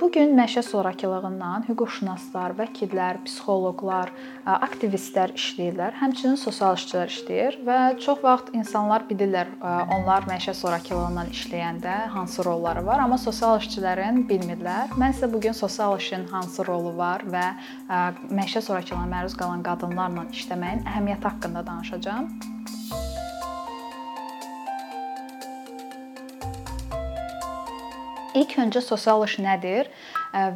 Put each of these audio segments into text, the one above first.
Bu gün məişət zorakılığından hüquqşünaslar, vəkillər, psixoloqlar, aktivistlər işləyirlər. Həmçinin sosial işçilər işləyir və çox vaxt insanlar bilirlər onlar məişət zorakılığından işləyəndə hansı rolları var, amma sosial işçilərin bilmirlər. Mən sizə bu gün sosial işin hansı rolu var və məişət zorakılığına məruz qalan qadınlarla işləməyin əhəmiyyəti haqqında danışacağam. İlk öncə sosial iş nədir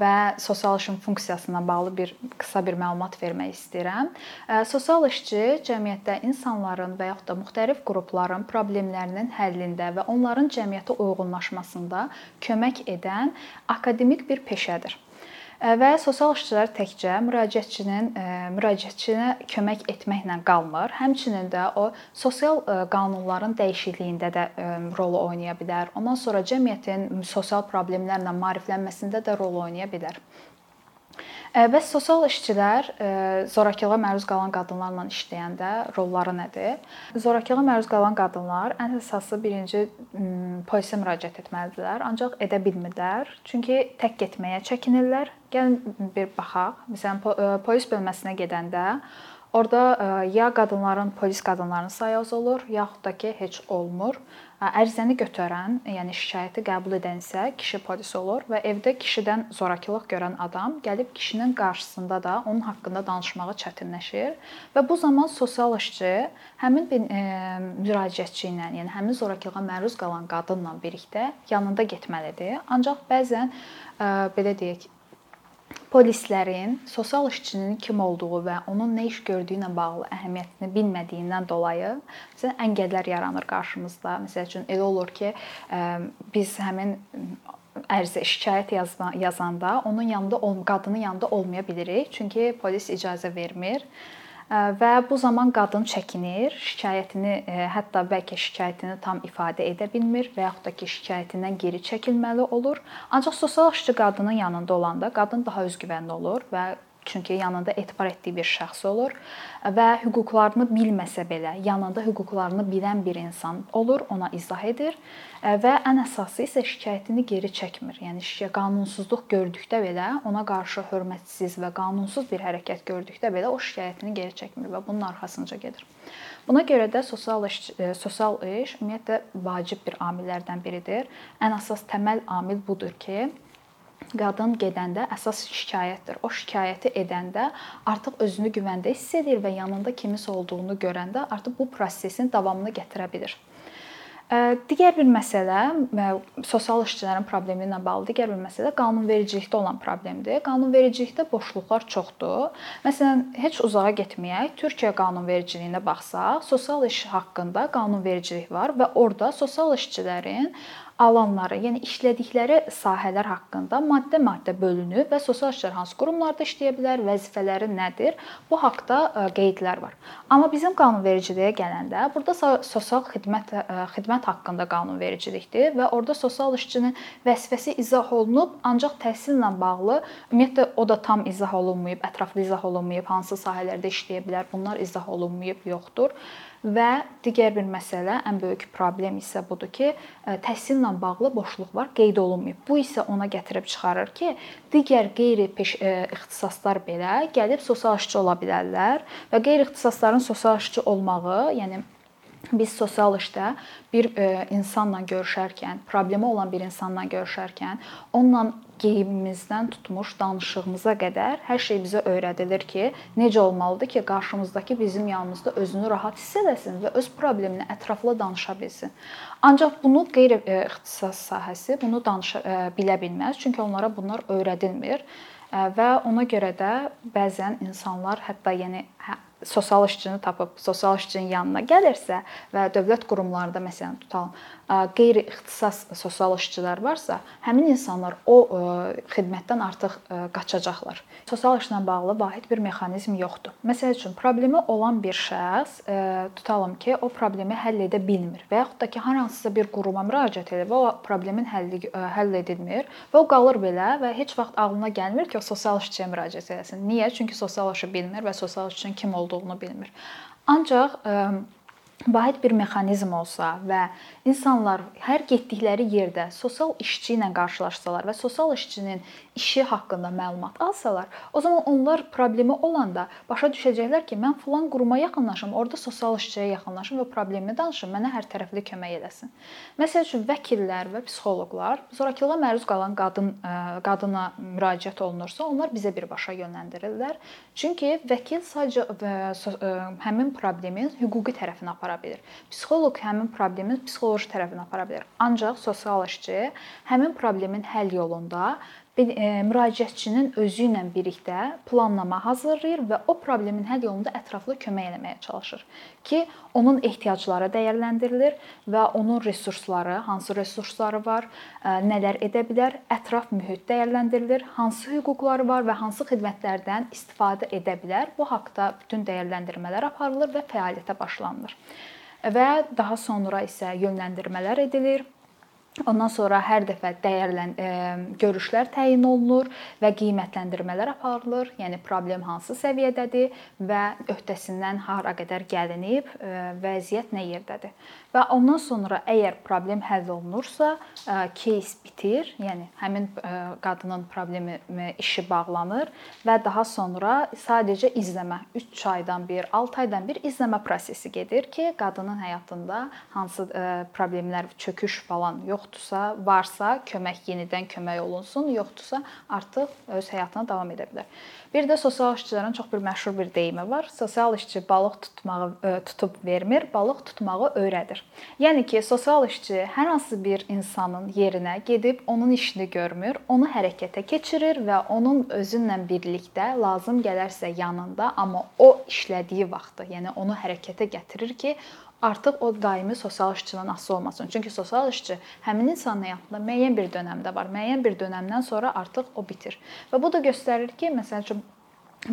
və sosial işin funksiyasına bağlı bir qısa bir məlumat vermək istəyirəm. Sosial işçi cəmiyyətdə insanların və yaxud da müxtəlif qrupların problemlərinin həllində və onların cəmiyyətə uyğunlaşmasında kömək edən akademik bir peşədir və sosial işçilər təkcə müraciətçinin müraciətçinə kömək etməklə qalmır. Həmçinin də o sosial qanunların dəyişikliyində də rol oynaya bilər. Ondan sonra cəmiyyətin sosial problemlərlə maariflənməsində də rol oynaya bilər. Bəs sosial işçilər zorakılığa məruz qalan qadınlarla işləyəndə rolları nədir? Zorakılığa məruz qalan qadınlar ən əsası birinci polisə müraciət etməlidirlər, ancaq edə bilmirlər. Çünki tək getməyə çəkinirlər. Gəlin bir baxaq. Məsələn, polis bölməsinə gedəndə Orda ya qadınların, polis qadınlarının sayı az olur, yaxud da ki, heç olmur. Ərizəni götürən, yəni şikayəti qəbul edən isə kişi polis olur və evdə kişidən zorakılıq görən adam gəlib kişinin qarşısında da onun haqqında danışmağı çətinləşir və bu zaman sosial işçi həmin bir müraciətçi ilə, yəni həmin zorakılığa məruz qalan qadınla birlikdə yanında getməlidir. Ancaq bəzən belə deyək, polislərin sosial işçinin kim olduğu və onun nə iş gördüyü ilə bağlı əhəmiyyətini bilmədiyindən dolayı məsələn əngəllər yaranır qarşımızda. Məsəl üçün elə olur ki, biz həmin ərizə şikayət yazma, yazanda onun yanında qadının yanında olmaya bilirik. Çünki polis icazə vermir və bu zaman qadın çəkinir, şikayətini hətta bəlkə şikayətini tam ifadə edə bilmir və yaxud da ki, şikayətindən geri çəkilməli olur. Ancaq sosial işçi qadının yanında olanda qadın daha özgüvənli olur və çünki yanında etibar etdiyi bir şəxs olur və hüquqlarını bilməsə belə, yanında hüquqlarını bilən bir insan olur, ona izah edir və ən əsası isə şikayətini geri çəkmir. Yəni şikayət qanunsuzluq gördükdə belə, ona qarşı hörmətsiz və qanunsuz bir hərəkət gördükdə belə o şikayətini geri çəkmir və bunun arxasınca gedir. Buna görə də sosial iş sosial iş ümumiyyətlə vacib bir amillərdən biridir. Ən əsas təməl amil budur ki, qadın gedəndə əsas şikayətdir. O şikayəti edəndə artıq özünü güvəndə hiss edir və yanında kiminsə olduğunu görəndə artıq bu prosesin davamını gətirə bilir. Digər bir məsələ sosial işçilərin problemi ilə bağlı digər bir məsələ qanunvericilikdə olan problemdir. Qanunvericilikdə boşluqlar çoxdur. Məsələn, heç uzağa getməyək, Türkiyə qanunvericiliyinə baxsaq, sosial iş haqqında qanunvericilik var və orada sosial işçilərin alanları, yəni işlədikləri sahələr haqqında maddə-maddə bölünüb və sosial işlər hansı qurumlarda işləyə bilər, vəzifələri nədir? Bu haqqda e, qeydlər var. Amma bizim qanunvericiliyə gələndə burada sosial xidmət e, xidmət haqqında qanunvericilikdir və orada sosial işçinin vəzifəsi izah olunub, ancaq təhsillə bağlı ümumiyyətlə o da tam izah olunmayıb, ətraflı izah olunmayıb, hansı sahələrdə işləyə bilər, bunlar izah olunmayıb, yoxdur. Və digər bir məsələ, ən böyük problem isə budur ki, təhsillə bağlı boşluq var, qeyd olunmayıb. Bu isə ona gətirib çıxarır ki, digər qeyri-ixtisaslar e, belə gəlib sosial işçi ola bilərlər və qeyri-ixtisasların sosial işçi olmağı, yəni biz sosial işdə bir e, insanla görüşərkən, problemi olan bir insanla görüşərkən, onunla geyimimizdən tutmuş danışığımıza qədər hər şey bizə öyrədilir ki, necə olmalıdır ki, qarşımızdakı bizim yanımızda özünü rahat hiss etsin və öz problemini ətraflı danışa bilsin. Ancaq bunu qeyri-ixtisas sahəsi bunu danışa e, bilə bilməz, çünki onlara bunlar öyrədilmir e, və ona görə də bəzən insanlar hətta yəni sosial işçini tapıb sosial işçinin yanına gəlirsə və dövlət qurumlarında məsələn tutalım qeyri-ixtisas sosial işçilər varsa, həmin insanlar o xidmətdən artıq qaçacaqlar. Sosial işlə bağlı vahid bir mexanizm yoxdur. Məsəl üçün problemi olan bir şəxs tutalım ki, o problemi həll edə bilmir və yaxud da ki, hər hansısa bir quruma müraciət edir və o problemin həlli həll edilmir və o qalır belə və heç vaxt ağlına gəlmir ki, o sosial işçiyə müraciət etsin. Niyə? Çünki sosial işi bilmir və sosial işçinin kim olduğunu bilmir. Ancaq vahid bir mexanizm olsa və insanlar hər getdikləri yerdə sosial işçi ilə qarşılaşsalar və sosial işçinin işi haqqında məlumat alsalar, o zaman onlar problemi olanda başa düşəcəklər ki, mən filan quruma yaxınlaşım, orada sosial işçiyə yaxınlaşım və problemi danışım, mənə hər tərəfli kömək eləsin. Məsəl üçün vəkillər və psixoloqlar zorakılığa məruz qalan qadın qadına müraciət olunursa, onlar bizə birbaşa yönləndirirlər. Çünki vəkil sadəcə həmin problemin hüquqi tərəfini apara bilər. Psixoloq həmin problemin psixoloji tərəfini apara bilər. Ancaq sosial işçi həmin problemin həll yolunda müraciətçinin özü ilə birlikdə planlama hazırlayır və o problemin həll yolunda ətraflı kömək etməyə çalışır ki, onun ehtiyacları dəyərləndirilir və onun resursları, hansı resursları var, e, nələr edə bilər, ətraf mühit dəyərləndirilir, hansı hüquqları var və hansı xidmətlərdən istifadə edə bilər. Bu haqqda bütün dəyərləndirmələr aparılır və fəaliyyətə başlanılır. Və daha sonra isə yönləndirmələr edilir Ondan sonra hər dəfə dəyərlən e, görüşlər təyin olunur və qiymətləndirmələr aparılır. Yəni problem hansı səviyyədədir və öhdəsindən hara qədər gəlinib, e, vəziyyət nə yerdədir. Və ondan sonra əgər problem həll olunursa, e, case bitir, yəni həmin e, qadının problemi e, işi bağlanır və daha sonra sadəcə izləmə 3 aydan bir, 6 aydan bir izləmə prosesi gedir ki, qadının həyatında hansı e, problemlər, çöküş falan yoxdur yoxdursa, varsa kömək yenidən kömək olunsun, yoxdursa artıq öz həyatına davam edə bilər. Bir də sosial işçilərin çox bir məşhur bir deyimi var. Sosial işçi balıq tutmağı e, tutub vermir, balıq tutmağı öyrədir. Yəni ki, sosial işçi hər hansı bir insanın yerinə gedib onun işini görmür, onu hərəkətə keçirir və onun özünlə birlikdə lazım gələrsə yanında, amma o işlədiyi vaxtı, yəni onu hərəkətə gətirir ki, artıq o daimi sosial işçidən asılı olmasın. Çünki sosial işçi həmin insanın həyatında müəyyən bir dövrdə var. Müəyyən bir dövrdən sonra artıq o bitir. Və bu da göstərir ki, məsəl üçün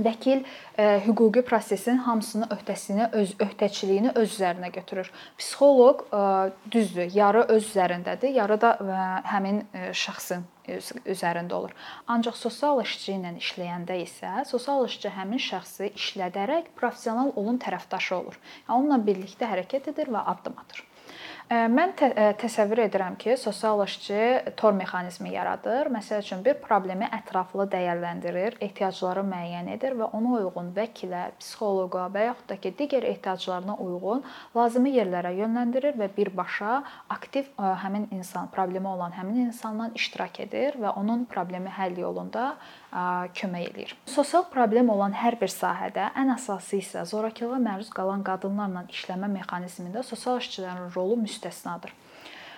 vəkil e, hüquqi prosesin hamısını öhdəsini öz öhdəçiliyini öz üzərinə götürür. Psixoloq e, düzdür, yarı öz üzərindədir, yarı da e, həmin e, şəxsin üzərində olur. Ancaq sosial işçi ilə işləyəndə isə sosial işçi həmin şəxsi işlədərək professional olun tərəfdaşı olur. Yəni onunla birlikdə hərəkət edir və addım atır. Mən tə təsəvvür edirəm ki, sosial işçi tor mexanizmi yaradır. Məsəl üçün bir problemi ətraflı dəyərləndirir, ehtiyacları müəyyən edir və ona uyğun vəkilə, psixoloqa və yaxud da ki, digər ehtiyaclarına uyğun lazımi yerlərə yönləndirir və birbaşa aktiv həmin insan, problemi olan həmin insanla iştirak edir və onun problemi həll yolunda kömək eləyir. Sosial problem olan hər bir sahədə ən əsası isə zorakılığa məruz qalan qadınlarla işləmə mexanizmində sosial işçilərin rolu müstəsnadır.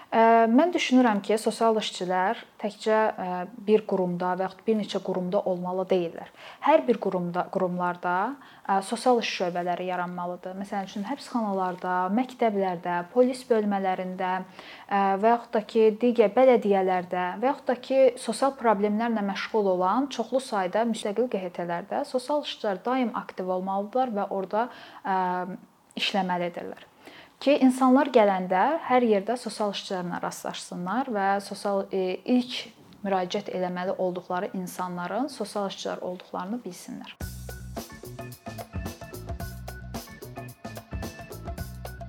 Mən düşünürəm ki, sosial işçilər təkcə bir qurumda və yaxud bir neçə qurumda olmalı deyillər. Hər bir qurumda, qurumlarda sosial iş şöbələri yaranmalıdır. Məsələn üçün həbsxanalarda, məktəblərdə, polis bölmələrində və yaxud da ki, digər bələdiyyələrdə və yaxud da ki, sosial problemlərlə məşğul olan çoxlu sayda müstəqil QHT-lərdə sosial işçilər daim aktiv olmalıdırlar və orada işləməlidirlər ki, insanlar gələndə hər yerdə sosial işçilərlə rastlaşsınlar və sosial e, ilk müraciət eləməli olduqları insanların sosial işçilər olduqlarını bilsinlər.